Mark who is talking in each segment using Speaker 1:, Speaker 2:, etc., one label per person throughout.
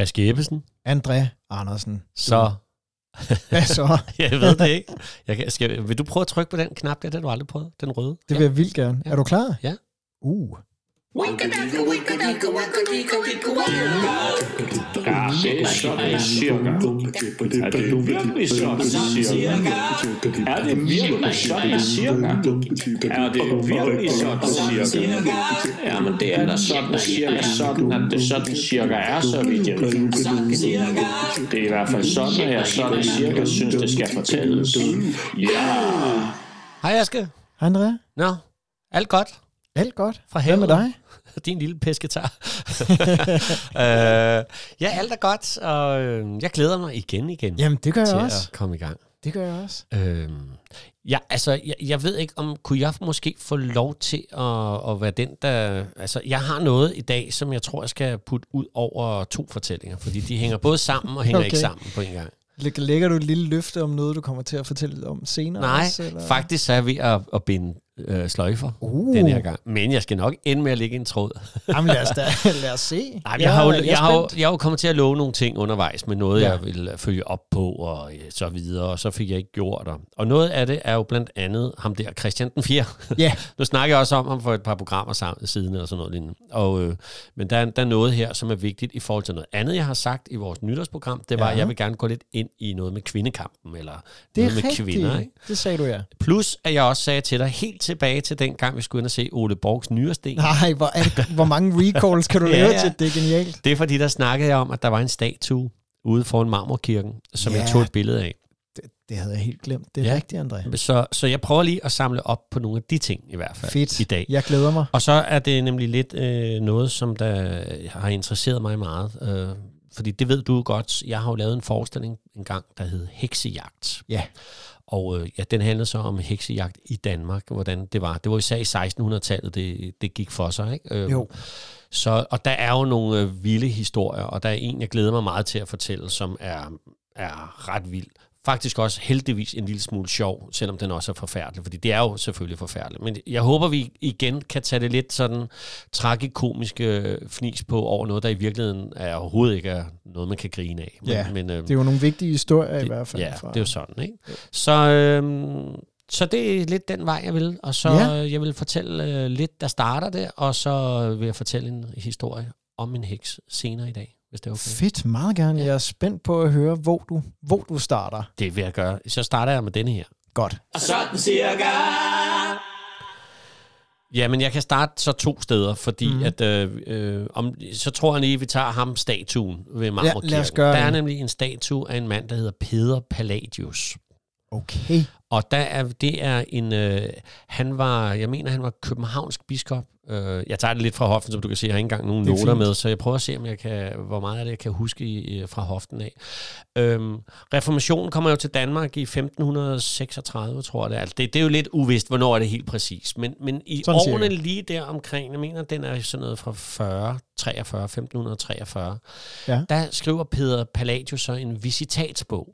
Speaker 1: Aske Ebbesen.
Speaker 2: André Andersen.
Speaker 1: Så,
Speaker 2: Hvad så?
Speaker 1: jeg ved det ikke. Jeg kan, skal, vil du prøve at trykke på den knap der? Den du aldrig prøvet. Den røde.
Speaker 2: Det vil jeg vildt gerne. Er du klar?
Speaker 1: Ja.
Speaker 2: Uh.
Speaker 3: Ja, det er sådan cirka. Er det virkelig sådan cirka? Er det virkelig sådan cirka? Er det virkelig sådan cirka? Ja, men det er da sådan cirka sådan, at det sådan cirka er, så vidt jeg ved. Det er i hvert fald sådan, at jeg sådan cirka synes, det skal fortælles. Ja!
Speaker 1: Hej Aske.
Speaker 2: Hej André.
Speaker 1: Nå, alt godt
Speaker 2: Alt godt.
Speaker 1: fra
Speaker 2: Hvad med dig?
Speaker 1: Din lille pesketar. øh, ja, alt er godt, og øh, jeg glæder mig igen igen
Speaker 2: Jamen, det gør jeg også.
Speaker 1: at komme i gang.
Speaker 2: Det gør jeg også.
Speaker 1: Øhm, ja, altså, jeg, jeg ved ikke, om kunne jeg måske få lov til at, at være den, der... Altså, jeg har noget i dag, som jeg tror, jeg skal putte ud over to fortællinger, fordi de hænger både sammen og hænger okay. ikke sammen på en gang.
Speaker 2: Læg- Lægger du et lille løfte om noget, du kommer til at fortælle om senere?
Speaker 1: Nej,
Speaker 2: også, eller?
Speaker 1: faktisk så er jeg ved at, at binde øh, sløjfer
Speaker 2: Uh.
Speaker 1: den her gang. Men jeg skal nok ende med at lægge en tråd.
Speaker 2: Jamen, lad os, da, lad os se.
Speaker 1: Nej, jeg, har jo, jeg, har jo, jeg har jo kommet til at love nogle ting undervejs med noget,
Speaker 2: Ja.
Speaker 1: ja. jeg vil følge op på og øh, så videre, og så fik jeg ikke gjort det. Og noget af det er jo blandt andet ham der, Christian den 4.
Speaker 2: Ja,
Speaker 1: Nu snakker jeg også om ham for et par programmer sammen, siden eller sådan noget lignende. Og, øh, men der, er- der er noget her, som er vigtigt i forhold til noget andet, jeg har sagt i vores nytårsprogram. Det var,
Speaker 2: Ja.
Speaker 1: at jeg vil gerne gå lidt ind i noget med kvindekampen, eller
Speaker 2: det er
Speaker 1: noget med
Speaker 2: rigtigt.
Speaker 1: kvinder. Ikke?
Speaker 2: Det sagde du, ja.
Speaker 1: Plus, at jeg også sagde til dig helt tilbage til den gang, vi skulle ind og se Ole Borgs nyresten.
Speaker 2: Nej, hvor, er det, hvor mange recalls kan du
Speaker 1: Ja,
Speaker 2: lave
Speaker 1: ja.
Speaker 2: til? Det er genialt.
Speaker 1: Det er fordi, der snakkede jeg om, at der var en statue ude foran Marmorkirken, som
Speaker 2: Ja.
Speaker 1: jeg tog et billede af.
Speaker 2: Det, det havde jeg helt glemt. Det er
Speaker 1: Ja.
Speaker 2: rigtigt, André.
Speaker 1: Så, så jeg prøver lige at samle op på nogle af de ting i hvert fald
Speaker 2: Fedt.
Speaker 1: i dag.
Speaker 2: Jeg glæder mig.
Speaker 1: Og så er det nemlig lidt øh, noget, som der har interesseret mig meget. Øh, fordi det ved du godt. Jeg har jo lavet en forestilling en gang, der hed Heksejagt.
Speaker 2: Ja.
Speaker 1: Og øh, ja, den handlede så om heksejagt i Danmark, hvordan det var. Det var især i 1600-tallet, det, det gik for sig. Ikke? Øh,
Speaker 2: Jo.
Speaker 1: Så, og der er jo nogle øh, vilde historier, og der er en, jeg glæder mig meget til at fortælle, som er, er ret vild. Faktisk også heldigvis en lille smule sjov, selvom den også er forfærdelig, fordi det er jo selvfølgelig forfærdeligt. Men jeg håber, vi igen kan tage det lidt sådan tragikomiske øh, fnis på over noget, der i virkeligheden er overhovedet ikke er noget, man kan grine af. Men,
Speaker 2: Ja,
Speaker 1: men, øh,
Speaker 2: Det er jo nogle vigtige historier i hvert fald.
Speaker 1: Ja,
Speaker 2: fra-
Speaker 1: det er jo sådan, ikke? Så, øhm, så det er lidt den vej, jeg vil. Og så
Speaker 2: Ja.
Speaker 1: ja. jeg vil fortælle øh, lidt, der starter det, og så vil jeg fortælle en historie om en heks senere i dag, hvis det er okay.
Speaker 2: Fedt, meget gerne. Jeg er spændt på at høre, hvor du, hvor du starter.
Speaker 1: Det vil jeg gøre. Så starter jeg med denne her.
Speaker 2: Godt.
Speaker 3: Sådan cirka.
Speaker 1: Ja, men jeg kan starte så to steder, fordi mm. at, øh, øh, om, så tror jeg lige, at vi tager ham statuen ved Marmorkirken.
Speaker 2: lad os gøre
Speaker 1: der er nemlig en statue af en mand, der hedder Peder Palladius.
Speaker 2: Okay.
Speaker 1: Og der er, det er en, øh, han var, jeg mener, han var københavnsk biskop. Øh, jeg tager det lidt fra hoften, som du kan se, jeg har ikke engang nogen
Speaker 2: er
Speaker 1: noter
Speaker 2: fint.
Speaker 1: med, så jeg prøver at se, om jeg kan, hvor meget af det, jeg kan huske i, fra hoften af. Øhm, reformationen kommer jo til Danmark i 1536, tror jeg det er. Altså, det, det er jo lidt uvist, hvornår er det helt præcis. Men, men i
Speaker 2: Sådan
Speaker 1: årene
Speaker 2: cirka.
Speaker 1: lige der omkring, jeg mener, den er sådan noget fra 40, 43, 1543,
Speaker 2: Ja.
Speaker 1: der skriver Peder Palladius så en visitatsbog.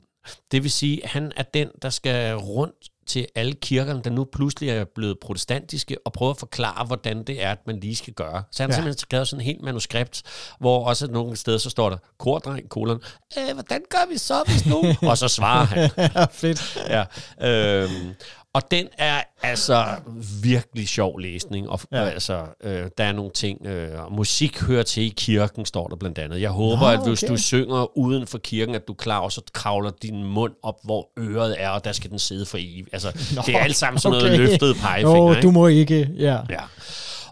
Speaker 1: Det vil sige, at han er den, der skal rundt til alle kirkerne, der nu pludselig er blevet protestantiske, og prøve at forklare, hvordan det er, at man lige skal gøre. Så han
Speaker 2: ja.
Speaker 1: simpelthen skrevet sådan en helt manuskript, hvor også nogle steder så står der, kordreng, kolon, øh, hvordan gør vi så, hvis nu? og så svarer han.
Speaker 2: Fedt.
Speaker 1: ja. Øhm, og den er altså virkelig sjov læsning. Og,
Speaker 2: Ja.
Speaker 1: altså, øh, der er nogle ting. Øh, musik hører til i kirken, står der blandt andet. Jeg håber,
Speaker 2: Nå,
Speaker 1: at hvis
Speaker 2: okay.
Speaker 1: du synger uden for kirken, at du klar, og så kravler din mund op, hvor øret er, og der skal den sidde for evigt. Altså,
Speaker 2: Nå,
Speaker 1: det er alt sammen sådan
Speaker 2: okay.
Speaker 1: noget løftet pegefinger.
Speaker 2: Nå,
Speaker 1: ikke?
Speaker 2: du må ikke. Ja.
Speaker 1: Ja.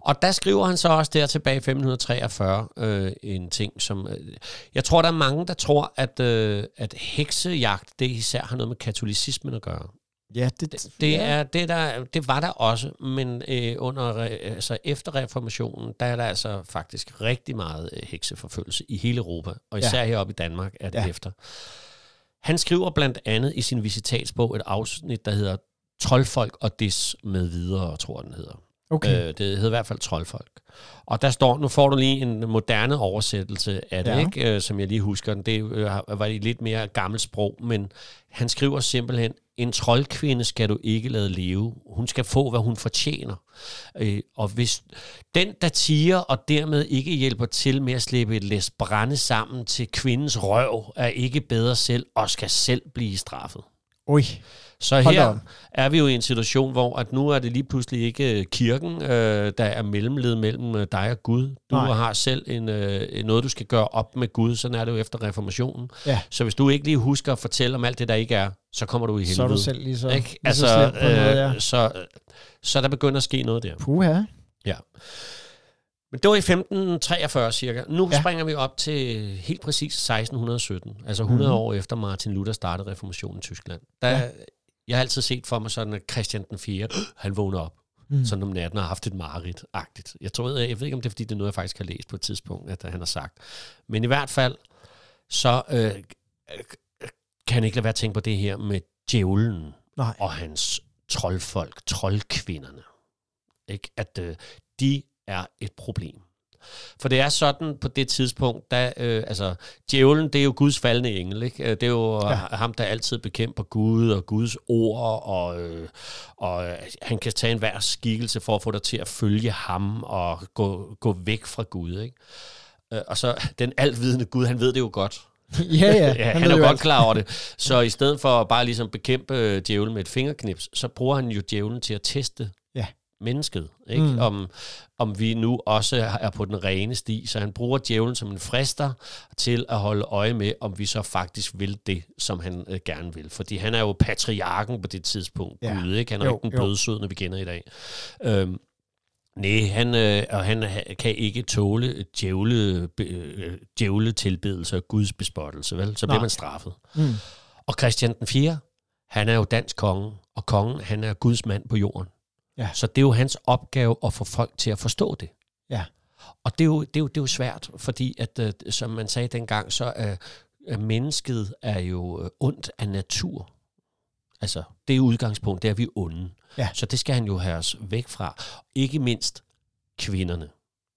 Speaker 1: Og der skriver han så også der tilbage i 1543 øh, en ting, som... Øh, jeg tror, der er mange, der tror, at, øh, at heksejagt, det især har noget med katolicismen at gøre.
Speaker 2: Ja, det,
Speaker 1: Det,
Speaker 2: ja.
Speaker 1: er, det, der, det var der også, men øh, under, altså efter reformationen, der er der altså faktisk rigtig meget øh, hekseforfølgelse i hele Europa, og især ja. heroppe i Danmark er det
Speaker 2: Ja.
Speaker 1: efter. Han skriver blandt andet i sin visitatsbog et afsnit, der hedder Troldfolk og des med videre, tror den hedder.
Speaker 2: Okay.
Speaker 1: Øh, det hedder i hvert fald troldfolk. Og der står, nu får du lige en moderne oversættelse af det,
Speaker 2: Ja.
Speaker 1: ikke? Øh, som jeg lige husker den. Det øh, var i lidt mere gammelt sprog, men han skriver simpelthen, en troldkvinde skal du ikke lade leve. Hun skal få, hvad hun fortjener. Øh, og hvis den, der tiger og dermed ikke hjælper til med at slippe et læs brænde sammen til kvindens røv, er ikke bedre selv og skal selv blive straffet.
Speaker 2: Oj.
Speaker 1: Så
Speaker 2: Hold
Speaker 1: her
Speaker 2: op.
Speaker 1: er vi jo i en situation, hvor at nu er det lige pludselig ikke øh, kirken, øh, der er mellemled mellem øh, dig og Gud. Du
Speaker 2: Nej.
Speaker 1: Har selv en, øh, noget, du skal gøre op med Gud. Sådan er det jo efter reformationen.
Speaker 2: Ja.
Speaker 1: Så hvis du ikke lige husker at fortælle om alt det, der ikke er, så kommer du i helvede.
Speaker 2: Så er du selv lige så,
Speaker 1: ikke?
Speaker 2: lige
Speaker 1: Altså,
Speaker 2: så slemt på noget, ja.
Speaker 1: øh, så, så der begynder at ske noget der.
Speaker 2: Puha.
Speaker 1: Ja. Men det var i 1543 cirka. Nu
Speaker 2: Ja.
Speaker 1: springer vi op til helt præcis 1617, altså 100
Speaker 2: Mhm.
Speaker 1: mm-hmm. år efter Martin Luther startede reformationen i Tyskland. Der,
Speaker 2: Ja.
Speaker 1: Jeg har altid set for mig sådan, at Christian den 4. han vågner op
Speaker 2: Mm.
Speaker 1: sådan om natten har haft et mareridt-agtigt. Jeg, tror, jeg, jeg ved ikke, om det er, fordi det er noget, jeg faktisk har læst på et tidspunkt, at han har sagt. Men i hvert fald, så øh, øh, kan han ikke lade være at tænke på det her med djævlen
Speaker 2: Nej.
Speaker 1: og hans troldfolk, troldkvinderne. Ikke? At øh, de er et problem. For det er sådan på det tidspunkt, da, øh, altså, djævlen, det er jo Guds faldende engel, ikke? Øh, Det er jo
Speaker 2: Ja.
Speaker 1: ham, der altid bekæmper Gud og Guds ord, og, øh, og øh, han kan tage enhver skikkelse for at få dig til at følge ham og gå, gå væk fra Gud, ikke? Øh, Og så den altvidende Gud, han ved det jo godt.
Speaker 2: ja, ja.
Speaker 1: Ja, han,
Speaker 2: ved
Speaker 1: er jo godt
Speaker 2: alt.
Speaker 1: klar over det. Så i stedet for bare ligesom bekæmpe djævlen med et fingerknips, så bruger han jo djævlen til at teste. Mennesket. Ikke?
Speaker 2: Mm.
Speaker 1: Om, om vi nu også er på den rene sti. Så han bruger djævlen som en frister til at holde øje med, om vi så faktisk vil det, som han øh, gerne vil. Fordi han er jo patriarken på det tidspunkt.
Speaker 2: Ja.
Speaker 1: Gud, ikke? Han er
Speaker 2: Jo,
Speaker 1: ikke den blødsødende, vi kender i dag. Øhm, Nej, han, øh, og han ha- kan ikke tåle djævle, øh, djævle tilbedelse og Guds bespottelse, vel? Så
Speaker 2: Nej.
Speaker 1: bliver man straffet.
Speaker 2: Mm.
Speaker 1: Og Christian den 4., han er jo dansk konge, og kongen, han er Guds mand på jorden.
Speaker 2: Ja.
Speaker 1: Så det er jo hans opgave at få folk til at forstå det.
Speaker 2: Ja.
Speaker 1: Og det er jo, det er jo, det er jo svært, fordi at, øh, som man sagde dengang, så er øh, mennesket er jo øh, ondt af natur. Altså, det er udgangspunkt, det er, vi onde.
Speaker 2: Ja.
Speaker 1: Så det skal han jo have os væk fra. Ikke mindst kvinderne.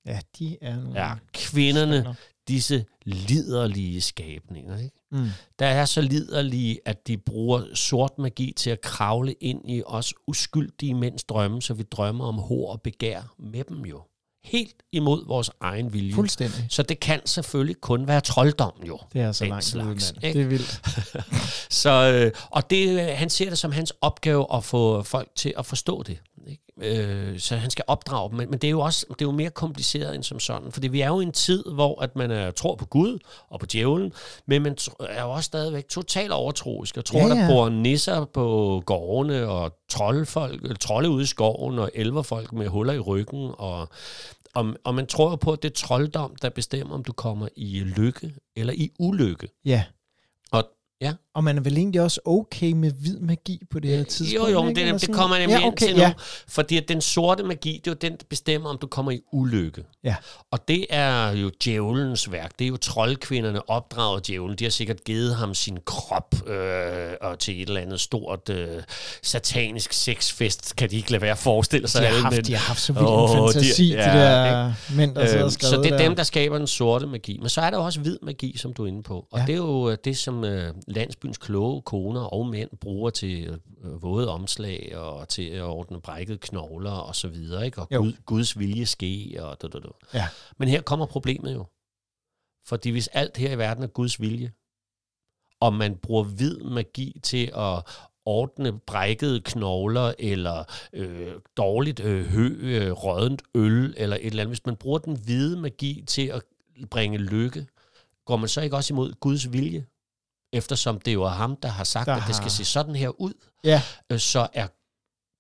Speaker 2: Ja, de er nogle...
Speaker 1: Ja, kvinderne. Disse liderlige skabninger, ikke?
Speaker 2: Mm.
Speaker 1: der er så liderlige, at de bruger sort magi til at kravle ind i os uskyldige mænds drømme, så vi drømmer om hår og begær med dem jo. Helt imod vores egen vilje.
Speaker 2: Fuldstændig.
Speaker 1: Så det kan selvfølgelig kun være trolddom jo.
Speaker 2: Det er så langt
Speaker 1: slags, ikke?
Speaker 2: Det er vildt.
Speaker 1: Så, øh, og det, øh, han ser det som hans opgave at få folk til at forstå det. Øh, så han skal opdrage dem. Men, men det er jo også det er jo mere kompliceret end som sådan. Fordi vi er jo i en tid, hvor at man er, tror på Gud og på djævlen, men man er jo også stadigvæk totalt overtroisk og tror,
Speaker 2: Ja,
Speaker 1: ja, der bor nisser på gårdene og troldefolk, eller trolde ude i skoven og elverfolk med huller i ryggen. Og, og, og man tror på, at det er trolddom, der bestemmer, om du kommer i lykke eller i ulykke.
Speaker 2: Ja.
Speaker 1: Ja,
Speaker 2: Og man er vel egentlig også okay med hvid magi på det her tidspunkt?
Speaker 1: Jo, jo,
Speaker 2: ikke?
Speaker 1: det, det kommer jeg nemlig
Speaker 2: ja, okay,
Speaker 1: ind til nu.
Speaker 2: ja.
Speaker 1: Fordi at den sorte magi, det er jo den, der bestemmer, om du kommer i ulykke.
Speaker 2: Ja.
Speaker 1: Og det er jo djævelens værk. Det er jo troldkvinderne opdraget djævlen. De har sikkert givet ham sin krop øh, og til et eller andet stort øh, satanisk sexfest. Kan de ikke lade være at forestille sig.
Speaker 2: De har,
Speaker 1: alle,
Speaker 2: haft,
Speaker 1: men-
Speaker 2: de har haft så vild en
Speaker 1: Åh, de-
Speaker 2: fantasi, de,
Speaker 1: ja,
Speaker 2: der mænd, der sidder og
Speaker 1: Øhm,
Speaker 2: skrevet
Speaker 1: så det er
Speaker 2: der.
Speaker 1: dem, der skaber den sorte magi. Men så er der også hvid magi, som du er inde på. Og
Speaker 2: Ja.
Speaker 1: ja. det er jo øh, det, som øh, landsbyens kloge koner og mænd bruger til øh, våde omslag og til at ordne brækket knogler og så videre. Ikke? Og
Speaker 2: Jo.
Speaker 1: Gud, Guds vilje ske. Og du, du, du.
Speaker 2: Ja.
Speaker 1: Men her kommer problemet jo. Fordi hvis alt her i verden er Guds vilje, og man bruger hvid magi til at ordne brækkede knogler, eller øh, dårligt øh, hø, øh, rådent øl, eller et eller andet. Hvis man bruger den hvide magi til at bringe lykke, går man så ikke også imod Guds vilje? Eftersom det jo er ham, der har sagt,
Speaker 2: Der
Speaker 1: at det skal se sådan her ud,
Speaker 2: Ja.
Speaker 1: øh, så er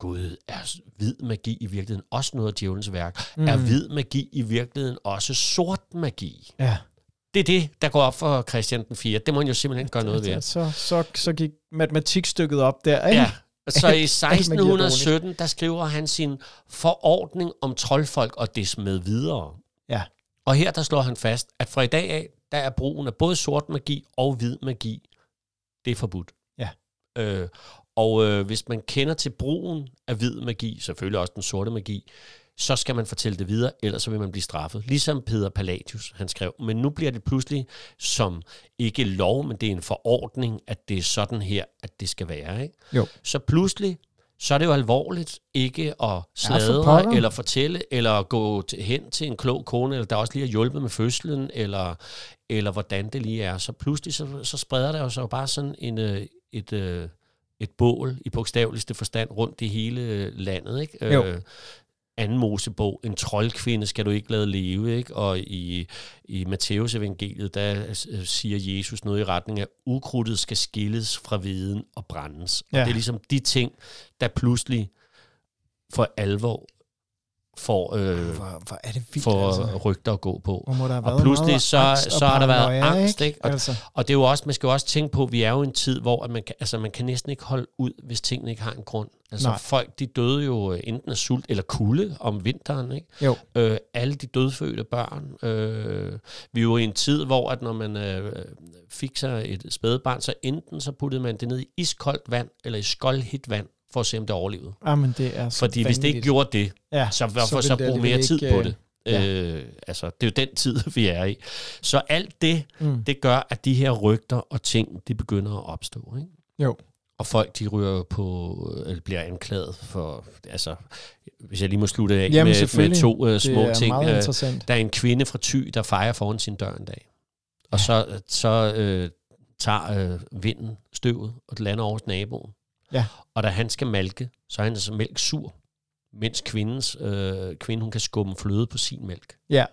Speaker 1: Gud, er hvid magi i virkeligheden også noget af djævelens værk?
Speaker 2: Mm.
Speaker 1: Er hvid magi i virkeligheden også sort magi?
Speaker 2: Ja.
Speaker 1: Det er det, der går op for Christian den 4. Det må han jo simpelthen gøre noget ved.
Speaker 2: Så, så, så gik matematikstykket op der, ikke?
Speaker 1: Ja. Så i
Speaker 2: Alt magi er
Speaker 1: 1617, der skriver han sin forordning om troldfolk og des med videre.
Speaker 2: Ja.
Speaker 1: Og her der slår han fast, at fra i dag af, der er brugen af både sort magi og hvid magi, det er forbudt.
Speaker 2: Ja.
Speaker 1: Øh, Og øh, hvis man kender til brugen af hvid magi, selvfølgelig også den sorte magi, så skal man fortælle det videre, ellers så vil man blive straffet. Ligesom Peter Palladius, han skrev. Men nu bliver det pludselig som ikke lov, men det er en forordning, at det er sådan her, at det skal være. Ikke?
Speaker 2: Jo.
Speaker 1: Så pludselig, så er det jo alvorligt ikke at sladre,
Speaker 2: pokker.
Speaker 1: eller fortælle, eller gå til, hen til en klog kone, eller der også lige har hjulpet med fødslen, eller, eller hvordan det lige er. Så pludselig så, så spreder der jo så bare sådan en, øh, et, øh, et bål i bogstaveligste forstand rundt i hele øh, landet. Ikke?
Speaker 2: Jo.
Speaker 1: Anden Mosebog, en troldkvinde skal du ikke lade leve, ikke? Og i, i Matteus evangeliet, der øh, siger Jesus noget i retning af, ukrudtet skal skilles fra viden og brændes. Og
Speaker 2: Ja.
Speaker 1: det er ligesom de ting, der pludselig for alvor får, øh,
Speaker 2: Hvor, hvor er det vildt,
Speaker 1: får
Speaker 2: altså.
Speaker 1: rygter at gå på. Og pludselig så,
Speaker 2: angst
Speaker 1: så har der været
Speaker 2: paranoia,
Speaker 1: angst, ikke? Og,
Speaker 2: Altså,
Speaker 1: og det er jo også, man skal jo også tænke på, at vi er jo i en tid, hvor at man, kan, altså, man kan næsten ikke holde ud, hvis tingene ikke har en grund. Altså
Speaker 2: Nej.
Speaker 1: folk, de døde jo øh, enten af sult eller kulde om vinteren, ikke?
Speaker 2: jo,
Speaker 1: Øh, alle de dødfødte børn. Øh, vi er jo i en tid, hvor at når man øh, fik sig et spædebarn, så enten så puttede man det ned i iskoldt vand, eller i skoldhit vand, for at se, om det overlevede.
Speaker 2: ah, men det er så
Speaker 1: Fordi hvis det ikke gjorde det,
Speaker 2: ja,
Speaker 1: så hvorfor så,
Speaker 2: det
Speaker 1: bruge mere tid
Speaker 2: ikke,
Speaker 1: på
Speaker 2: øh,
Speaker 1: det?
Speaker 2: ja.
Speaker 1: Øh, altså, det er jo den tid, vi er i. Så alt det,
Speaker 2: Mm.
Speaker 1: det gør, at de her rygter og ting, de begynder at opstå. Ikke?
Speaker 2: Jo.
Speaker 1: Og folk, de ryger på, eller bliver anklaget for, altså, hvis jeg lige må slutte af
Speaker 2: Jamen,
Speaker 1: med, med to uh,
Speaker 2: Det
Speaker 1: små
Speaker 2: er
Speaker 1: ting.
Speaker 2: meget
Speaker 1: Øh,
Speaker 2: interessant.
Speaker 1: der er en kvinde fra Thy, der fejrer foran sin dør en dag. Og så, så øh, tager øh, vinden støvet, og det lander over hos naboen.
Speaker 2: Ja.
Speaker 1: Og da han skal malke, så er han altså mælk sur, mens kvindens, øh, kvinde, hun kan skumme fløde på sin mælk.
Speaker 2: Ja,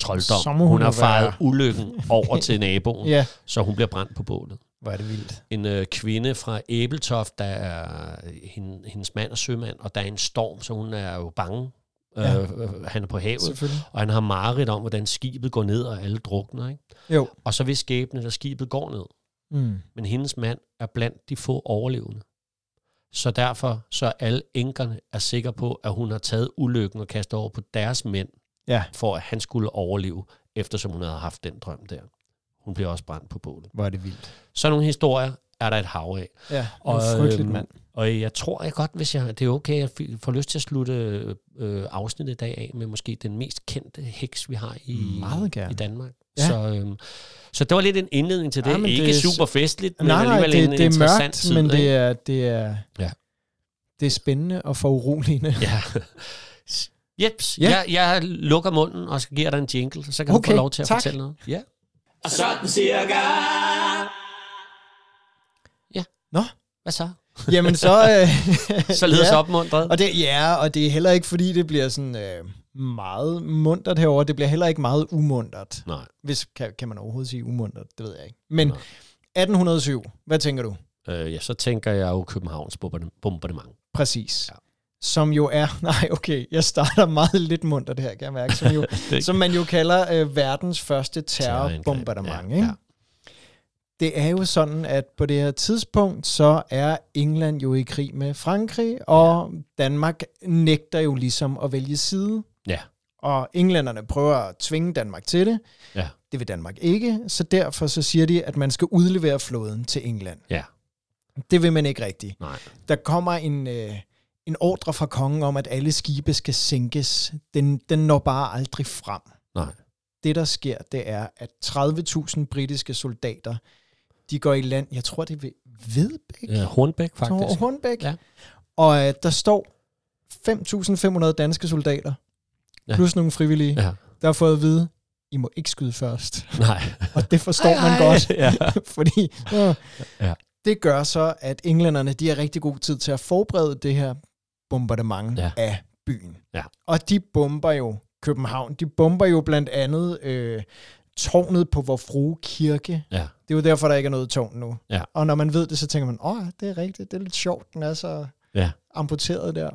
Speaker 1: Trolddom.
Speaker 2: Så må
Speaker 1: hun,
Speaker 2: hun
Speaker 1: har
Speaker 2: jo
Speaker 1: fejret
Speaker 2: være-
Speaker 1: ulykken over til naboen,
Speaker 2: ja.
Speaker 1: så hun bliver brændt på bålet.
Speaker 2: Hvor er det vildt.
Speaker 1: En øh, kvinde fra Æbeltoft, der er hende, hendes mand er sømand, og der er en storm, så hun er jo bange.
Speaker 2: Ja.
Speaker 1: Ja. Øh, han er på havet, og han har mareridt om, hvordan skibet går ned, og alle drukner. Ikke?
Speaker 2: Jo.
Speaker 1: Og så vil skæbne, at skibet går ned.
Speaker 2: Mm.
Speaker 1: Men hendes mand er blandt de få overlevende. Så derfor så er alle enkerne er sikre på, at hun har taget ulykken og kastet over på deres mænd,
Speaker 2: Ja,
Speaker 1: for at han skulle overleve, eftersom hun havde haft den drøm der. Hun bliver også brændt på bålet.
Speaker 2: hvor er det vildt.
Speaker 1: Sådan nogle historier er der et hav af.
Speaker 2: Ja,
Speaker 1: Og,
Speaker 2: frygteligt,
Speaker 1: øhm,
Speaker 2: mand.
Speaker 1: Og jeg tror jeg godt, hvis jeg, det er okay, at jeg får lyst til at slutte øh, afsnittet i dag af med måske den mest kendte heks, vi har i,
Speaker 2: Meget gerne.
Speaker 1: i Danmark.
Speaker 2: Ja.
Speaker 1: Så, øhm, så det var lidt en indledning til det.
Speaker 2: Ja,
Speaker 1: Ja, ikke
Speaker 2: det er
Speaker 1: super festligt, men
Speaker 2: Nej, nej,
Speaker 1: alligevel
Speaker 2: det,
Speaker 1: en
Speaker 2: det er
Speaker 1: interessant
Speaker 2: mørkt,
Speaker 1: tid.
Speaker 2: men det er, det er,
Speaker 1: Ja.
Speaker 2: det er spændende og foruroligende.
Speaker 1: Ja. Jeps,
Speaker 2: Ja.
Speaker 1: ja. jeg, jeg lukker munden og så giver dig en jingle, så kan
Speaker 2: Okay,
Speaker 1: du få lov til at
Speaker 2: tak.
Speaker 1: fortælle noget. Ja.
Speaker 3: Og sådan cirka.
Speaker 2: Nå,
Speaker 1: Hvad så?
Speaker 2: Jamen så... Øh,
Speaker 1: Således
Speaker 2: ja.
Speaker 1: opmuntret.
Speaker 2: Og det, ja, og det er heller ikke, fordi det bliver sådan øh, meget muntert herover. Det bliver heller ikke meget umuntert.
Speaker 1: Nej.
Speaker 2: Hvis, kan, kan man overhovedet sige umuntert? Det ved jeg ikke. Men
Speaker 1: Nej.
Speaker 2: 1807, hvad tænker du?
Speaker 1: Øh, ja, så tænker jeg jo Københavns bombardement-.
Speaker 2: Præcis.
Speaker 1: Ja.
Speaker 2: Som jo er, nej okay, jeg starter meget lidt muntert her, kan jeg mærke, som, jo,
Speaker 1: Det-
Speaker 2: som man jo kalder øh, verdens første terrorbombardement.
Speaker 1: Ja,
Speaker 2: ikke?
Speaker 1: ja.
Speaker 2: Det er jo sådan, at på det her tidspunkt, så er England jo i krig med Frankrig, og Danmark nægter jo ligesom at vælge side.
Speaker 1: Ja.
Speaker 2: Og englænderne prøver at tvinge Danmark til det.
Speaker 1: Ja.
Speaker 2: Det vil Danmark ikke, så derfor så siger de, at man skal udlevere flåden til England.
Speaker 1: Ja.
Speaker 2: Det vil man ikke rigtigt.
Speaker 1: Nej.
Speaker 2: Der kommer en, øh, en ordre fra kongen om, at alle skibe skal sænkes. Den, den når bare aldrig frem.
Speaker 1: Nej.
Speaker 2: Det, der sker, det er, at 30.000 britiske soldater, de går i land, jeg tror, det er ved Vedbæk,
Speaker 1: Ja, Hornbæk, faktisk.
Speaker 2: Hornbæk.
Speaker 1: Ja.
Speaker 2: Og øh, der står 5.500 danske soldater,
Speaker 1: Ja.
Speaker 2: plus nogle frivillige,
Speaker 1: Ja.
Speaker 2: der har fået at vide, I må ikke skyde først.
Speaker 1: Nej.
Speaker 2: Og det forstår man
Speaker 1: Ej,
Speaker 2: godt.
Speaker 1: Ja.
Speaker 2: Fordi øh,
Speaker 1: Ja.
Speaker 2: det gør så, at englænderne de har rigtig god tid til at forberede det her bombardement
Speaker 1: Ja.
Speaker 2: af byen.
Speaker 1: Ja.
Speaker 2: Og de bomber jo København. De bomber jo blandt andet øh, tårnet på Vor Frue Kirke.
Speaker 1: Ja.
Speaker 2: Det er jo derfor, der ikke er noget tårn nu.
Speaker 1: Ja.
Speaker 2: Og når man ved det, så tænker man, åh, det er rigtigt, det er lidt sjovt, den er så
Speaker 1: Ja.
Speaker 2: amputeret der.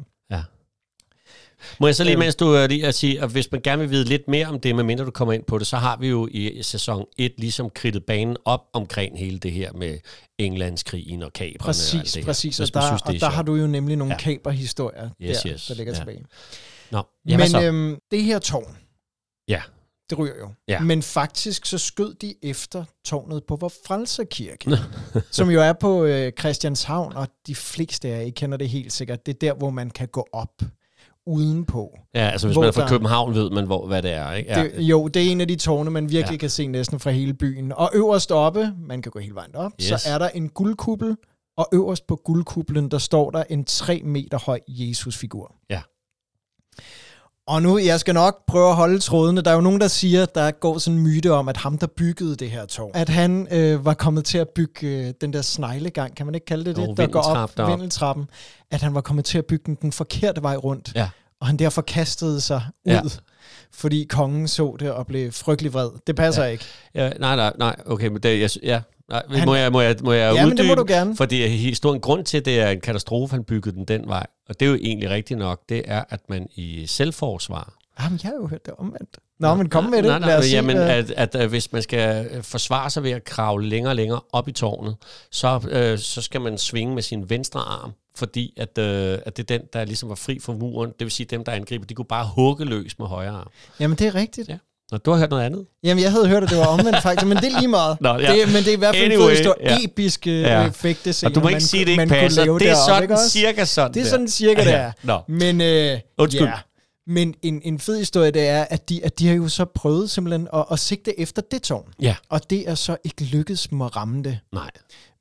Speaker 1: Må jeg så lige,
Speaker 2: Øhm.
Speaker 1: mens du er lige at sige, at hvis man gerne vil vide lidt mere om det, medmindre du kommer ind på det, så har vi jo i sæson 1 ligesom kridtet banen op omkring hele det her med Englandskrigen og kaberne og alt
Speaker 2: Præcis,
Speaker 1: det her,
Speaker 2: præcis.
Speaker 1: hvis
Speaker 2: Og der,
Speaker 1: synes,
Speaker 2: og der har du jo nemlig nogle
Speaker 1: Ja.
Speaker 2: kaperhistorier
Speaker 1: Yes,
Speaker 2: der,
Speaker 1: yes.
Speaker 2: der ligger
Speaker 1: Ja.
Speaker 2: tilbage.
Speaker 1: Nå, ja, hvad så?
Speaker 2: Men øhm, det her tårn,
Speaker 1: Ja.
Speaker 2: Det ryger jo.
Speaker 1: Ja.
Speaker 2: Men faktisk så skød de efter tårnet på vores frelserkirke, som jo er på øh, Christianshavn, og de fleste af jer I kender det helt sikkert. Det er der, hvor man kan gå op udenpå.
Speaker 1: Ja, altså hvis man er fra
Speaker 2: der-
Speaker 1: København, ved man, hvor, hvad det er. Ikke? Ja.
Speaker 2: Det, jo, det er en af de tårne, man virkelig
Speaker 1: Ja.
Speaker 2: kan se næsten fra hele byen. Og øverst oppe, man kan gå hele vejen op,
Speaker 1: yes.
Speaker 2: så er der en guldkuppel, og øverst på guldkuplen, der står der en 3 meter høj Jesus-figur.
Speaker 1: Ja.
Speaker 2: Og nu, jeg skal nok prøve at holde trådene. Der er jo nogen, der siger, der går sådan en myte om, at ham, der byggede det her tårn, at han øh, var kommet til at bygge øh, den der sneglegang, kan man ikke kalde det det,
Speaker 1: Jo,
Speaker 2: der går op,
Speaker 1: derop.
Speaker 2: vindeltrappen, at han var kommet til at bygge den den forkerte vej rundt,
Speaker 1: Ja.
Speaker 2: og han derfor kastede sig ud,
Speaker 1: Ja.
Speaker 2: fordi kongen så det og blev frygtelig vred. Det passer
Speaker 1: ja.
Speaker 2: ikke.
Speaker 1: Ja, nej, nej, nej, okay, men det, jeg, ja, nej,
Speaker 2: Han-
Speaker 1: må, jeg, må, jeg, må jeg
Speaker 2: Ja, men det må
Speaker 1: uddybe?
Speaker 2: du gerne.
Speaker 1: Fordi historien, grund til, det er en katastrofe, han byggede den den vej, og det er jo egentlig rigtigt nok, det er, at man i selvforsvar...
Speaker 2: Jamen, jeg har jo hørt det omvendt. Nå, men kom med det.
Speaker 1: Nej, nej, men,
Speaker 2: se,
Speaker 1: jamen, at, at, at hvis man skal øh, forsvare sig ved at kravle længere og længere op i tårnet, så, øh, så skal man svinge med sin venstre arm, fordi at, øh, at det er den, der ligesom var fri for muren. Det vil sige, at dem, der angriber, de kunne bare hugge løs med højre arm.
Speaker 2: Jamen, det er rigtigt.
Speaker 1: Ja. Nå, du har hørt noget andet?
Speaker 2: Jamen, jeg havde hørt, at det var omvendt faktisk, men det er lige meget.
Speaker 1: Nå, ja.
Speaker 2: det, men det er i hvert fald
Speaker 1: Anyway,
Speaker 2: en fed
Speaker 1: ja.
Speaker 2: ja. episke
Speaker 1: Ja.
Speaker 2: effekte
Speaker 1: Og du må ikke sige, at det ikke passer. Det er sådan cirka sådan
Speaker 2: Det er sådan cirka, det er.
Speaker 1: Nå.
Speaker 2: Men, øh,
Speaker 1: Undskyld.
Speaker 2: Ja. Men en, en fed historie, det er, at de, at de har jo så prøvet simpelthen at, at sigte efter det tårn.
Speaker 1: Ja.
Speaker 2: Og det er så ikke lykkedes dem at ramme det.
Speaker 1: Nej.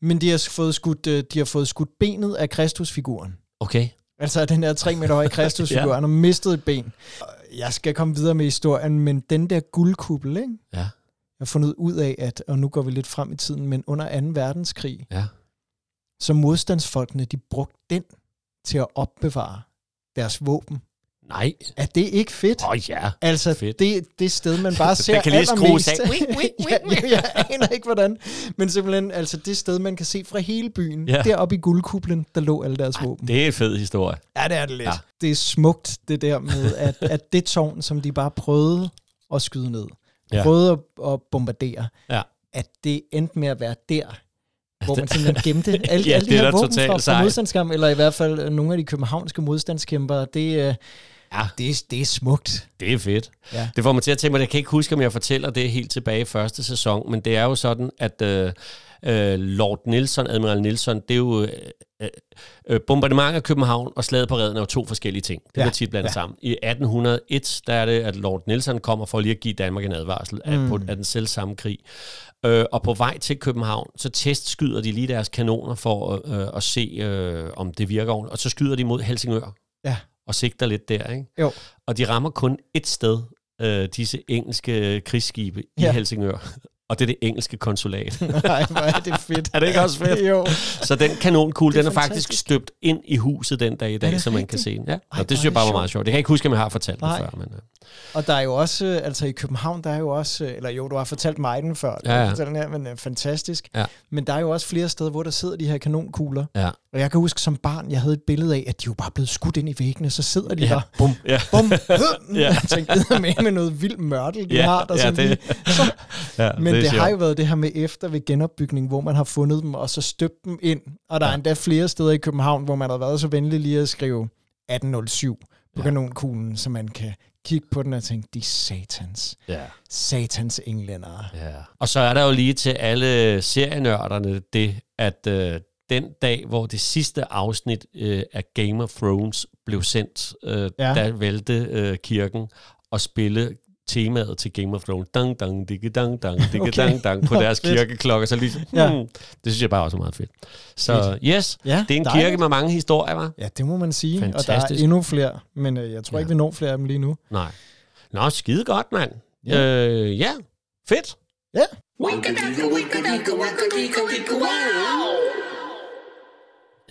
Speaker 2: Men de har fået skudt, øh, de har fået skudt benet af Kristusfiguren.
Speaker 1: Okay.
Speaker 2: Altså den der 3 meter høje Kristusfigur.
Speaker 1: Ja.
Speaker 2: Han har mistet et ben. Jeg skal komme videre med historien, men den der guldkuppel, ikke?
Speaker 1: Ja.
Speaker 2: Jeg har fundet ud af, at, og nu går vi lidt frem i tiden, men under 2. verdenskrig,
Speaker 1: Ja.
Speaker 2: så modstandsfolkene, de brugte den til at opbevare deres våben.
Speaker 1: Nej.
Speaker 2: Er det ikke fedt?
Speaker 1: Åh oh, ja.
Speaker 2: Altså,
Speaker 1: fedt.
Speaker 2: det, det sted, man bare ser
Speaker 1: kan lige skrues af.
Speaker 2: allermest. ja, ja, jeg aner ikke, hvordan. Men simpelthen, altså det sted, man kan se fra hele byen.
Speaker 1: Ja.
Speaker 2: Deroppe i guldkuplen, der lå alle deres våben.
Speaker 1: Det er en fed historie.
Speaker 2: Ja, det er det lidt.
Speaker 1: Ja.
Speaker 2: Det er smukt, det der med, at, at det tårn, som de bare prøvede at skyde ned,
Speaker 1: Ja.
Speaker 2: ja. prøvede at, at bombardere,
Speaker 1: Ja.
Speaker 2: at det endte med at være der, hvor man simpelthen gemte alle,
Speaker 1: Ja,
Speaker 2: alle de
Speaker 1: er
Speaker 2: her våben fra, fra eller i hvert fald øh, nogle af de københavnske modstandskæmpere. Det, øh,
Speaker 1: Ja.
Speaker 2: det, er- det er smukt.
Speaker 1: Det er fedt.
Speaker 2: Ja.
Speaker 1: Det får mig til at tænke mig, jeg kan ikke huske, om jeg fortæller det helt tilbage i første sæson, men det er jo sådan, at øh, øh, Lord Nelson, Admiral Nelson, det er jo... Øh, øh, bombardement af København og slaget på redden er jo to forskellige ting. Det
Speaker 2: Ja.
Speaker 1: tit blandet
Speaker 2: Ja.
Speaker 1: sammen. I 1801, der er det, at Lord Nelson kommer for lige at give Danmark en advarsel af,
Speaker 2: Mm.
Speaker 1: på, af den selv samme krig. Øh, og på vej til København, så testskyder de lige deres kanoner for øh, at se, øh, om det virker ordentligt. Og så skyder de mod Helsingør
Speaker 2: Ja.
Speaker 1: og sigter lidt der, ikke?
Speaker 2: Jo.
Speaker 1: Og de rammer kun et sted, øh, disse engelske krigsskibe i
Speaker 2: Ja.
Speaker 1: Helsingør. Og det er det engelske konsulat.
Speaker 2: Nej, hvor er det fedt.
Speaker 1: Er det ikke også fedt?
Speaker 2: jo.
Speaker 1: Så den kanonkugle,
Speaker 2: er
Speaker 1: den er faktisk
Speaker 2: fantastisk.
Speaker 1: støbt ind i huset den dag i dag, så man kan se den. Ja,
Speaker 2: Ej,
Speaker 1: og det synes jeg
Speaker 2: er
Speaker 1: bare var meget sjovt. Det kan jeg ikke huske, om jeg har fortalt
Speaker 2: Nej.
Speaker 1: det før. Men, øh,
Speaker 2: Og der er jo også, øh, altså i København, der er jo også, øh, eller jo, du har fortalt mig den før,
Speaker 1: Ja, ja.
Speaker 2: ja, ja. den her, men øh, fantastisk.
Speaker 1: Ja.
Speaker 2: Men der er jo også flere steder, hvor der sidder de her kanonkugler.
Speaker 1: ja.
Speaker 2: Og jeg kan huske som barn, jeg havde et billede af, at de jo bare er blevet skudt ind i væggene, så sidder de
Speaker 1: ja.
Speaker 2: der,
Speaker 1: Bum. Ja.
Speaker 2: bum,
Speaker 1: Ja.
Speaker 2: ja. jeg tænkte, med med noget vildt mørtel, de
Speaker 1: Ja,
Speaker 2: har der.
Speaker 1: ja,
Speaker 2: sådan
Speaker 1: det-
Speaker 2: lige. Så,
Speaker 1: ja,
Speaker 2: men det, det har jo været det her med efter ved genopbygning, hvor man har fundet dem, og så støbt dem ind. Og der ja. er endda flere steder i København, hvor man har været så venlig lige at skrive 1807 på
Speaker 1: Ja.
Speaker 2: kanonkuglen, så man kan kigge på den og tænke, de satans,
Speaker 1: Ja.
Speaker 2: satans englændere.
Speaker 1: Ja. Og så er der jo lige til alle serienørderne det, at øh, den dag, hvor det sidste afsnit øh, af Game of Thrones blev sendt, øh, ja. Der valgte øh, kirken at spille temaet til Game of Thrones. Dang, dang, digge, dang, dang, digge,
Speaker 2: Okay.
Speaker 1: dang, dang, på deres kirkeklokker. Så lige, hmm,
Speaker 2: Ja.
Speaker 1: det synes jeg bare også er meget fedt. Så yes,
Speaker 2: Ja,
Speaker 1: det er en
Speaker 2: dejligt.
Speaker 1: kirke med mange historier, var?
Speaker 2: Ja, det må man sige. Og der er
Speaker 1: Fantastisk.
Speaker 2: endnu flere, men øh, jeg tror
Speaker 1: Ja.
Speaker 2: ikke, vi når flere af dem lige nu.
Speaker 1: Nej. Nå, skide godt, mand.
Speaker 2: Ja.
Speaker 1: Ja. Øh, ja, fedt.
Speaker 2: Ja,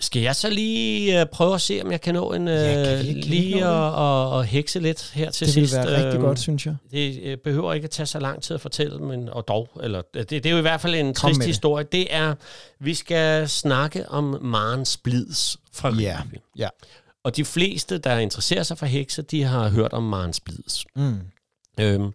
Speaker 1: Skal jeg så lige øh, prøve at se, om jeg kan nå en øh,
Speaker 2: Ja, kan vi ikke
Speaker 1: lige at, at, at hekse lidt her til
Speaker 2: det
Speaker 1: sidst?
Speaker 2: være rigtig
Speaker 1: Øhm,
Speaker 2: godt, synes jeg.
Speaker 1: Det øh, behøver ikke at tage så lang tid at fortælle, men og dog, eller det, det er jo i hvert fald en
Speaker 2: Kom
Speaker 1: trist
Speaker 2: med det.
Speaker 1: historie. Det er, vi skal snakke om Maren Splids fra
Speaker 2: Ja,
Speaker 1: Ribe.
Speaker 2: ja.
Speaker 1: Og de fleste, der interesserer sig for hekse, de har hørt om Maren Splids.
Speaker 2: Mm.
Speaker 1: Øhm,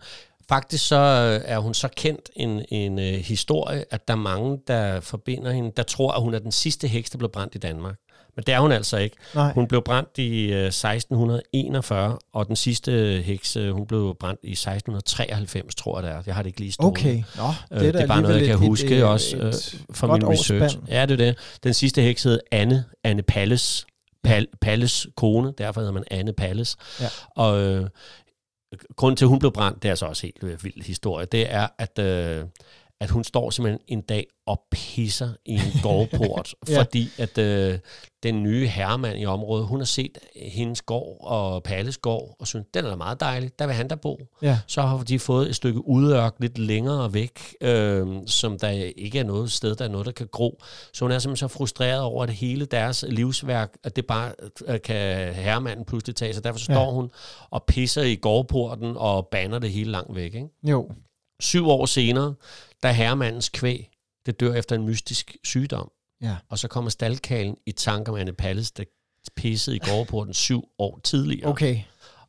Speaker 1: faktisk så øh, er hun så kendt en, en øh, historie, at der er mange, der forbinder hende, der tror, at hun er den sidste heks, der blev brændt i Danmark. Men det er hun altså ikke.
Speaker 2: Nej.
Speaker 1: Hun blev brændt i øh, 1641, og den sidste heks, øh, hun blev brændt i 1693, tror jeg det er. Jeg har det ikke lige stående.
Speaker 2: Okay, nå,
Speaker 1: Øh, det er bare noget, jeg kan
Speaker 2: alligevel
Speaker 1: huske
Speaker 2: et,
Speaker 1: også
Speaker 2: et,
Speaker 1: øh,
Speaker 2: et
Speaker 1: fra min research.
Speaker 2: årsspand.
Speaker 1: Ja, det er det. Den sidste heks hed Anne, Anne Palles. Pal, Palles kone, derfor hedder man Anne Palles.
Speaker 2: Ja.
Speaker 1: Og øh, grund til, at hun blev brændt, det er så også helt øh, vild historie, det er, at, øh, at hun står simpelthen en dag og pisser i en gårdport,
Speaker 2: Ja.
Speaker 1: fordi at øh, den nye herremand i området, hun har set hendes gård og Palles gård, og synes, den er da meget dejlig, der vil han der bo
Speaker 2: Ja,
Speaker 1: så har de fået et stykke udørk lidt længere væk, øh, som der ikke er noget sted, der er noget, der kan gro. Så hun er simpelthen så frustreret over, at hele deres livsværk, at det bare øh, kan herremanden pludselig tage. Så derfor
Speaker 2: Ja.
Speaker 1: står hun og pisser i gårdporten og banner det hele langt væk. Ikke?
Speaker 2: jo.
Speaker 1: Syv år senere, der herremandens kvæg, det dør efter en mystisk sygdom.
Speaker 2: Ja.
Speaker 1: Og så kommer staldkalen i tanke om Anne Palles, der pissede i gårdporten syv år tidligere.
Speaker 2: Okay,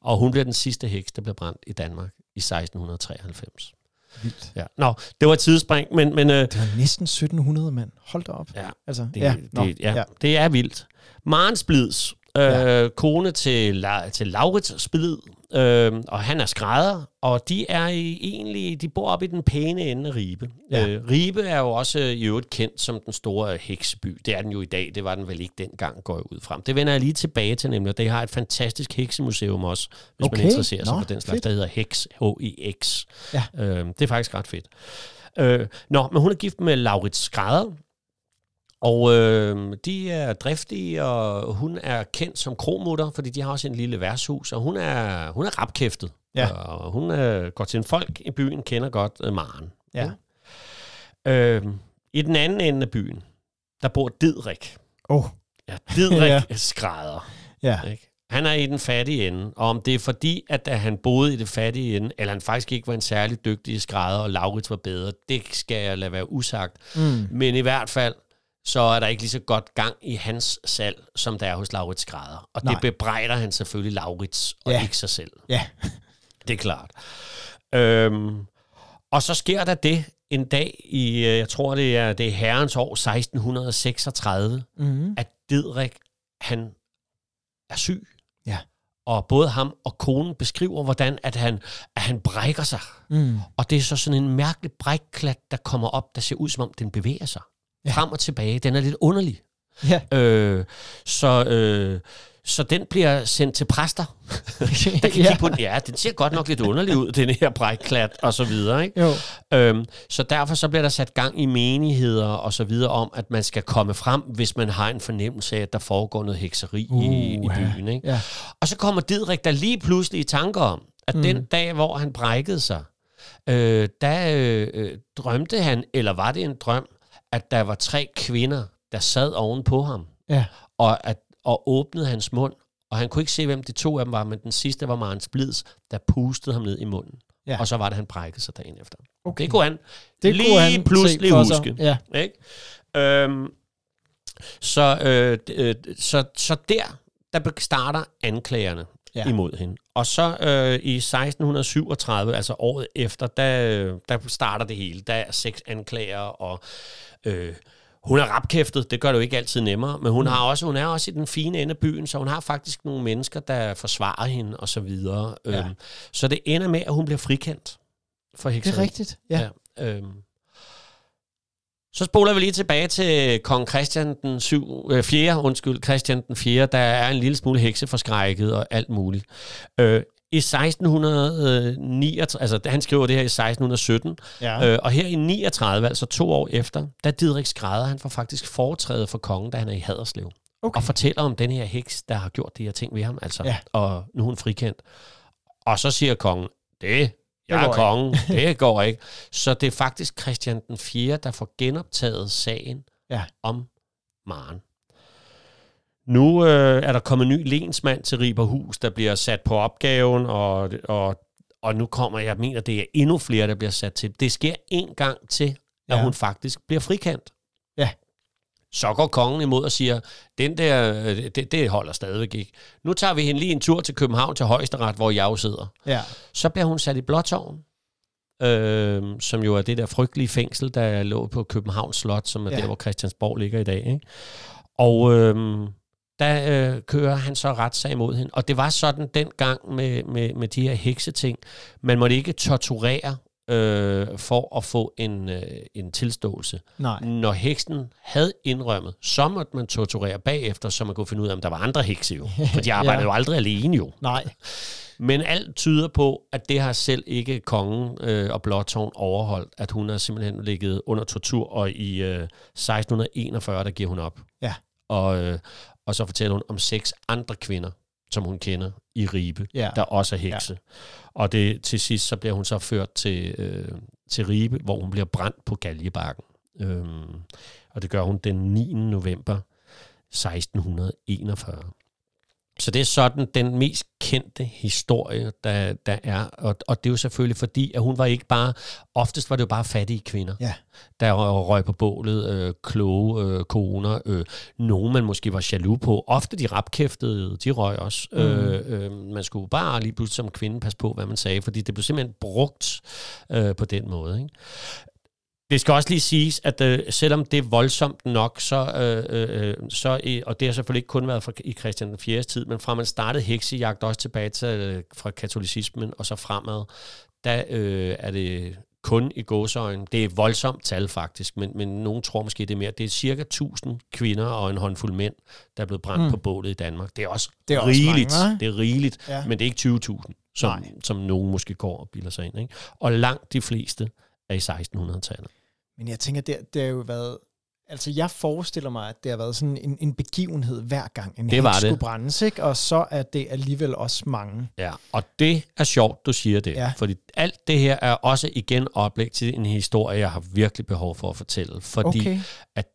Speaker 1: Og hun bliver den sidste heks, der blev brændt i Danmark i 1693.
Speaker 2: vildt.
Speaker 1: Ja. Nå, det var et tidsspring, men, men øh,
Speaker 2: Det var næsten 1700 mand. Hold da op.
Speaker 1: ja,
Speaker 2: Altså,
Speaker 1: det,
Speaker 2: ja, nå,
Speaker 1: det, ja,
Speaker 2: ja.
Speaker 1: det er vildt. Maren Splids, øh,
Speaker 2: Ja.
Speaker 1: kone til, La, til Laurits Splid, øh, og han er skrædder, og de er i, egentlig, de bor oppe i den pæne ende af Ribe.
Speaker 2: Ja.
Speaker 1: Øh, Ribe er jo også i øvrigt kendt som den store hekseby. Det er den jo i dag, det var den vel ikke dengang, går jeg ud frem. Det vender jeg lige tilbage til nemlig, og det har et fantastisk heksemuseum også, hvis
Speaker 2: Okay,
Speaker 1: man interesserer sig
Speaker 2: nå,
Speaker 1: for den slags,
Speaker 2: fedt.
Speaker 1: der hedder Hex, H-I-X.
Speaker 2: Ja.
Speaker 1: Øh, det er faktisk ret fedt. Øh, nå, men hun er gift med Laurits Skrædder, og øh, de er driftige, og hun er kendt som kromutter, fordi de har også en lille værtshus, og hun er, hun er rapkæftet.
Speaker 2: Ja.
Speaker 1: Og hun øh, går til en folk i byen, kender godt øh, Maren.
Speaker 2: Ja.
Speaker 1: Øh, I den anden ende af byen, der bor Didrik.
Speaker 2: Oh,
Speaker 1: Ja, Didrik
Speaker 2: Ja.
Speaker 1: ja. skrædder.
Speaker 2: ja.
Speaker 1: Ikke? Han er i den fattige ende, og om det er fordi, at da han boede i det fattige ende, eller han faktisk ikke var en særlig dygtig skrædder, og Laurits var bedre, det skal jeg lade være usagt.
Speaker 2: Mm.
Speaker 1: Men i hvert fald, så er der ikke lige så godt gang i hans salg, som der er hos Laurits Skrædder. Og
Speaker 2: Nej.
Speaker 1: det bebrejder han selvfølgelig Laurits, og
Speaker 2: Ja.
Speaker 1: ikke sig selv.
Speaker 2: Ja.
Speaker 1: Det er klart. Øhm, og så sker der det en dag i, øh, jeg tror det er, det er herrens år 1636,
Speaker 2: Mm.
Speaker 1: at Didrik, han er syg.
Speaker 2: Ja.
Speaker 1: Og både ham og konen beskriver, hvordan at han, at han brækker sig.
Speaker 2: Mm.
Speaker 1: Og det er så sådan en mærkelig brækklat, der kommer op, der ser ud som om, den bevæger sig.
Speaker 2: Ja.
Speaker 1: Frem og tilbage. Den er lidt underlig.
Speaker 2: Ja.
Speaker 1: Øh, så, øh, så den bliver sendt til præster. Der kan
Speaker 2: ja.
Speaker 1: på den. Ja, den ser godt nok lidt underlig ud, den her brækklat og så videre. Ikke?
Speaker 2: Jo.
Speaker 1: Øhm, så derfor så bliver der sat gang i menigheder og så videre om, at man skal komme frem, hvis man har en fornemmelse af, at der foregår noget hekseri uh, i, i byen. Ikke?
Speaker 2: Ja.
Speaker 1: Og så kommer Didrik der lige pludselig i tanker om, at mm. den dag, hvor han brækkede sig, øh, der øh, øh, drømte han, eller var det en drøm, at der var tre kvinder, der sad oven på ham,
Speaker 2: Ja.
Speaker 1: og, at, og åbnede hans mund, og han kunne ikke se, hvem de to af dem var, men den sidste var Maren Splids, der pustede ham ned i munden.
Speaker 2: Ja.
Speaker 1: Og så var det, han brækkede sig dagen efter.
Speaker 2: Okay.
Speaker 1: Det kunne han
Speaker 2: Det
Speaker 1: lige
Speaker 2: kunne han
Speaker 1: pludselig huske.
Speaker 2: Ja.
Speaker 1: Ikke? Øhm, så, øh, øh, så, så der, der starter anklagerne
Speaker 2: Ja.
Speaker 1: ja. imod hende. Og så øh, i 1637, altså året efter, der, der starter det hele. Der er seks anklager, og øh, hun er rapkæftet. Det gør det jo ikke altid nemmere, men hun,
Speaker 2: Mm.
Speaker 1: har også, hun er også i den fine ende af byen, så hun har faktisk nogle mennesker, der forsvarer hende og så videre.
Speaker 2: Ja.
Speaker 1: Øhm, så det ender med, at hun bliver frikendt for
Speaker 2: Det
Speaker 1: hekseri.
Speaker 2: er rigtigt. Ja.
Speaker 1: Ja, øhm. Så spoler vi lige tilbage til kong Christian den 7, øh, 4, undskyld, Christian den 4, der er en lille smule hekseforskrækket og alt muligt. Øh, I 1639, altså han skriver det her i 1617,
Speaker 2: ja.
Speaker 1: øh, og her i 39, altså to år efter, der Didrik Skrædder, han får faktisk foretræde for kongen, da han er i Haderslev,
Speaker 2: Okay.
Speaker 1: og fortæller om den her heks, der har gjort de her ting ved ham, altså,
Speaker 2: Ja.
Speaker 1: og nu er hun frikendt. Og så siger kongen, det jeg er kongen. Det går ikke. Så det er faktisk Christian den 4., der får genoptaget sagen
Speaker 2: Ja.
Speaker 1: om Maren. Nu øh, er der kommet en ny lensmand til Riberhus, der bliver sat på opgaven, og, og, og nu kommer, jeg mener, det er endnu flere, der bliver sat til. Det sker en gang til, at
Speaker 2: Ja.
Speaker 1: hun faktisk bliver frikendt.
Speaker 2: Ja.
Speaker 1: Så går kongen imod og siger, den der, øh, det, det holder stadigvæk ikke. Nu tager vi hende lige en tur til København til Højesteret, hvor jeg jo sidder.
Speaker 2: ja.
Speaker 1: Så bliver hun sat i Blåtårn, øh, som jo er det der frygtelige fængsel, der lå på Københavns Slot, som er
Speaker 2: ja.
Speaker 1: der, hvor Christiansborg ligger i dag. Ikke? Og øh, der øh, kører han så retssag imod hende. Og det var sådan dengang med, med, med de her hekseting. Man måtte ikke torturere øh, for at få en, øh, en tilståelse.
Speaker 2: Nej.
Speaker 1: Når heksen havde indrømmet, så måtte man torturere bagefter, så man kunne finde ud af, om der var andre hekse jo. For de arbejdede
Speaker 2: Ja.
Speaker 1: jo aldrig alene jo.
Speaker 2: Nej.
Speaker 1: Men alt tyder på, at det har selv ikke kongen øh, og Blåtårn overholdt, at hun har simpelthen ligget under tortur, og i øh, 1641, der giver hun op.
Speaker 2: Ja.
Speaker 1: Og, øh, og så fortæller hun om seks andre kvinder, som hun kender i Ribe,
Speaker 2: Ja.
Speaker 1: der også er hekse. Ja. Og det, til sidst så bliver hun så ført til, øh, til Ribe, hvor hun bliver brændt på Galjebakken. Øhm, og det gør hun den 9. november 1641. Så det er sådan den mest kendte historie, der, der er. Og, og det er jo selvfølgelig fordi, at hun var ikke bare... Oftest var det jo bare fattige kvinder,
Speaker 2: Ja.
Speaker 1: der røg på bålet, øh, kloge øh, koner, øh, nogen man måske var jaloux på. Ofte de rapkæftede, de røg også. Mm. Øh, øh, man skulle bare lige pludselig som kvinde passe på, hvad man sagde, fordi det blev simpelthen brugt øh, på den måde. Ikke? Det skal også lige siges, at øh, selvom det er voldsomt nok, så, øh, øh, så i, og det har selvfølgelig ikke kun været fra, i Christian den 4. tid, men fra man startede heksejagt også tilbage til øh, fra katolicismen og så fremad, der øh, er det kun i gåsøjen. Det er voldsomt tal faktisk, men, men nogen tror måske det er mere. Det er cirka 1000 kvinder og en håndfuld mænd, der er blevet brændt mm. på bålet i Danmark. Det er også
Speaker 2: Det er også
Speaker 1: rigeligt.
Speaker 2: mange, hva'?
Speaker 1: det er rigeligt,
Speaker 2: Ja.
Speaker 1: ja. men det er ikke 20.000, som,
Speaker 2: Nej.
Speaker 1: som nogen måske går og bilder sig ind. Ikke? Og langt de fleste er i 1600-tallet.
Speaker 2: Men jeg tænker, det, det har jo været... Altså, jeg forestiller mig, at det har været sådan en, en begivenhed hver gang, en
Speaker 1: Det var det.
Speaker 2: skulle brændes, ikke? Og så er det alligevel også mange.
Speaker 1: Ja, og det er sjovt, du siger det.
Speaker 2: Ja.
Speaker 1: Fordi alt det her er også igen oplæg til en historie, jeg har virkelig behov for at fortælle. Fordi
Speaker 2: Okay.
Speaker 1: at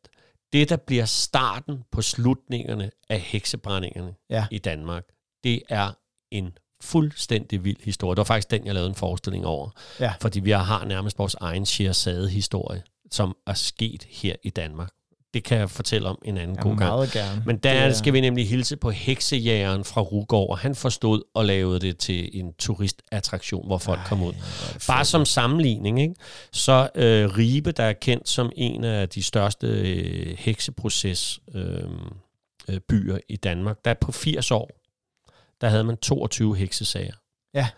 Speaker 1: det, der bliver starten på slutningerne af heksebrændingerne
Speaker 2: Ja.
Speaker 1: i Danmark, det er en fuldstændig vild historie. Det var faktisk den, jeg lavede en forestilling over.
Speaker 2: Ja.
Speaker 1: Fordi vi har nærmest vores egen Sheerazade-historie, som er sket her i Danmark. Det kan jeg fortælle om en anden
Speaker 2: Ja,
Speaker 1: god gang.
Speaker 2: gerne.
Speaker 1: Men der
Speaker 2: Det er-
Speaker 1: skal vi nemlig hilse på heksejægeren fra Rugård, og han forstod og lavede det til en turistattraktion, hvor folk kom ud. Bare som sammenligning, ikke? så øh, Ribe, der er kendt som en af de største øh, hekseproces øh, øh, byer i Danmark, der på 80 år, der havde man 22 heksesager.
Speaker 2: Ja.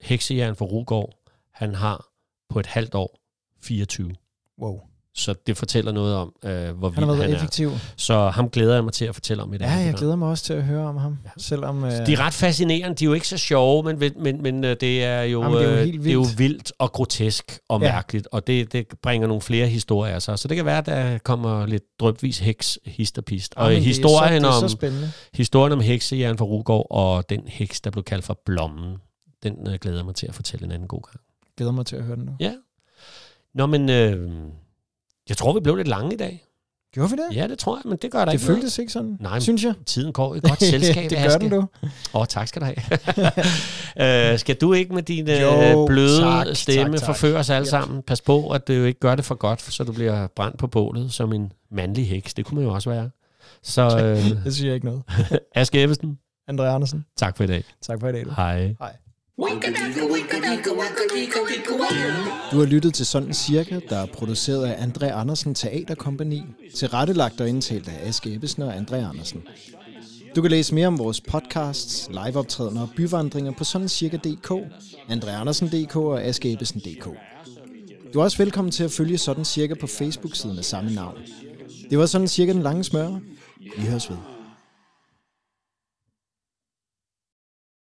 Speaker 1: Heksejægeren fra Rugård, han har på et halvt år 24.
Speaker 2: Wow.
Speaker 1: Så det fortæller noget om, øh, hvor
Speaker 2: Han har været
Speaker 1: han er.
Speaker 2: effektiv.
Speaker 1: Så ham glæder jeg mig til at fortælle om i dag.
Speaker 2: Ja, jeg glæder mig også til at høre om ham. Selvom, øh,
Speaker 1: De er ret fascinerende. De er jo ikke så sjove, men, men, men øh, det er jo,
Speaker 2: Jamen, det er jo
Speaker 1: øh,
Speaker 2: helt
Speaker 1: det er jo
Speaker 2: vildt.
Speaker 1: vildt og grotesk og
Speaker 2: Ja.
Speaker 1: mærkeligt, og det, det bringer nogle flere historier sig. Så det kan være, at der kommer lidt drøbvis heks, hist og pist. Og
Speaker 2: Jamen, det er
Speaker 1: historien,
Speaker 2: så, det er
Speaker 1: om,
Speaker 2: så spændende.
Speaker 1: historien om heksejern fra Rugård og den heks, der blev kaldt for Blommen, den øh, glæder jeg mig til at fortælle en anden god gang.
Speaker 2: Glæder mig til at høre den nu.
Speaker 1: Ja. Nå, men øh, jeg tror, vi blev lidt lange i dag.
Speaker 2: Gjorde vi det?
Speaker 1: Ja, det tror jeg, men det gør der
Speaker 2: det
Speaker 1: ikke noget.
Speaker 2: føltes ikke sådan,
Speaker 1: Nej,
Speaker 2: synes jeg.
Speaker 1: Tiden går i godt selskab,
Speaker 2: det gør den du.
Speaker 1: Åh, oh, tak skal du have. uh, skal du ikke med din
Speaker 2: Jo,
Speaker 1: uh, bløde
Speaker 2: tak,
Speaker 1: stemme
Speaker 2: tak, tak.
Speaker 1: forføre os alle
Speaker 2: Yep.
Speaker 1: sammen? Pas på, at du ikke gør det for godt, så du bliver brændt på bålet som en mandlig heks. Det kunne man jo også være. Så uh,
Speaker 2: Det siger jeg ikke noget.
Speaker 1: Aske Ebbesen,
Speaker 2: André Andersen,
Speaker 1: tak for i dag.
Speaker 2: tak for i dag. Du.
Speaker 1: Hej.
Speaker 2: Hej. Du har lyttet til Sådan Cirka, der er produceret af André Andersen Teaterkompagni, tilrettelagt og indtalt af Aske Ebbesen og André Andersen. Du kan læse mere om vores podcasts, liveoptrædener og byvandringer på sådancirka.dk, andreandersen.dk og askeebbesen.dk. Du er også velkommen til at følge Sådan Cirka på Facebook-siden af samme navn. Det var Sådan Cirka den lange smør. Vi høres ved.